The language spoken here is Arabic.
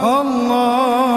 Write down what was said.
الله.